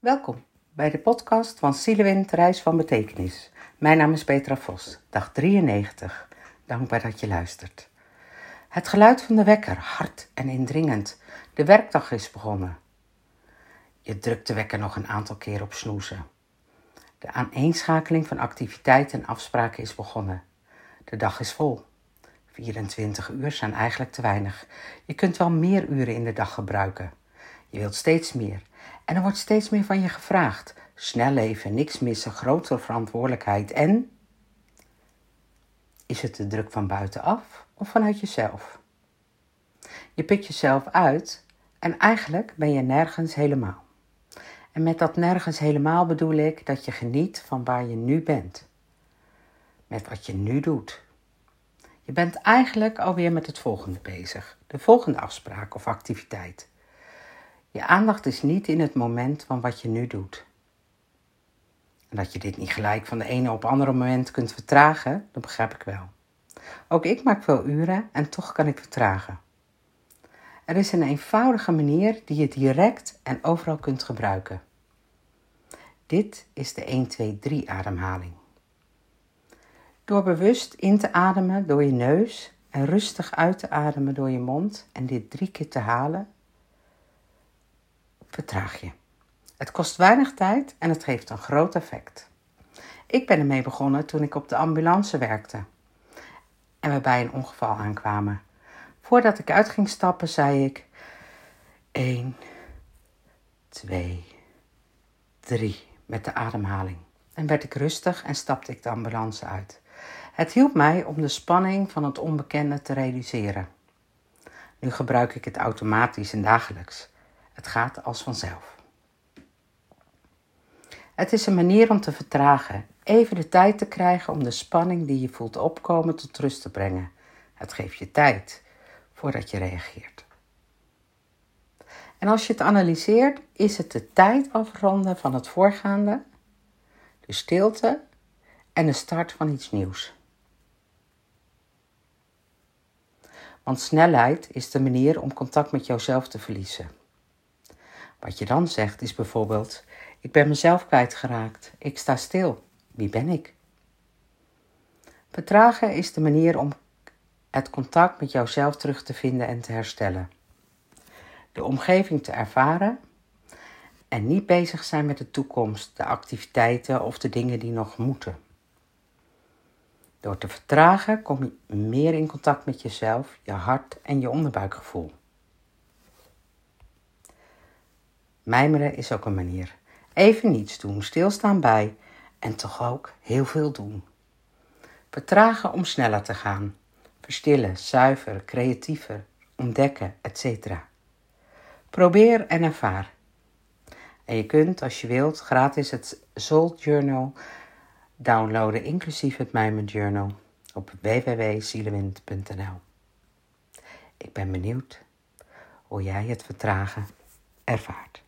Welkom bij de podcast van Zielewind Reis van Betekenis. Mijn naam is Petra Vos, dag 93. Dankbaar dat je luistert. Het geluid van de wekker, hard en indringend. De werkdag is begonnen. Je drukt de wekker nog een aantal keer op snoezen. De aaneenschakeling van activiteiten en afspraken is begonnen. De dag is vol. 24 uur zijn eigenlijk te weinig. Je kunt wel meer uren in de dag gebruiken. Je wilt steeds meer. En er wordt steeds meer van je gevraagd. Snel leven, niks missen, grotere verantwoordelijkheid en. Is het de druk van buitenaf of vanuit jezelf? Je put jezelf uit en eigenlijk ben je nergens helemaal. En met dat nergens helemaal bedoel ik dat je geniet van waar je nu bent. Met wat je nu doet. Je bent eigenlijk alweer met het volgende bezig, de volgende afspraak of activiteit. Je aandacht is niet in het moment van wat je nu doet. En dat je dit niet gelijk van de ene op andere moment kunt vertragen, dat begrijp ik wel. Ook ik maak veel uren en toch kan ik vertragen. Er is een eenvoudige manier die je direct en overal kunt gebruiken. Dit is de 1-2-3 ademhaling. Door bewust in te ademen door je neus en rustig uit te ademen door je mond en dit drie keer te halen, vertraag je. Het kost weinig tijd en het geeft een groot effect. Ik ben ermee begonnen toen ik op de ambulance werkte en we bij een ongeval aankwamen. Voordat ik uit ging stappen, zei ik: 1, 2, 3 met de ademhaling. En werd ik rustig en stapte ik de ambulance uit. Het hielp mij om de spanning van het onbekende te reduceren. Nu gebruik ik het automatisch en dagelijks. Het gaat als vanzelf. Het is een manier om te vertragen, even de tijd te krijgen om de spanning die je voelt opkomen tot rust te brengen. Het geeft je tijd voordat je reageert. En als je het analyseert, is het de tijd afronden van het voorgaande, de stilte en de start van iets nieuws. Want snelheid is de manier om contact met jouzelf te verliezen. Wat je dan zegt is bijvoorbeeld: Ik ben mezelf kwijtgeraakt, ik sta stil, wie ben ik? Vertragen is de manier om het contact met jouzelf terug te vinden en te herstellen. De omgeving te ervaren en niet bezig zijn met de toekomst, de activiteiten of de dingen die nog moeten. Door te vertragen kom je meer in contact met jezelf, je hart en je onderbuikgevoel. Mijmeren is ook een manier. Even niets doen, stilstaan bij en toch ook heel veel doen. Vertragen om sneller te gaan. Verstillen, zuiver, creatiever, ontdekken, etc. Probeer en ervaar. En je kunt, als je wilt, gratis het Soul Journal downloaden, inclusief het Mijmen Journal, op www.zielewind.nl. Ik ben benieuwd hoe jij het vertragen ervaart.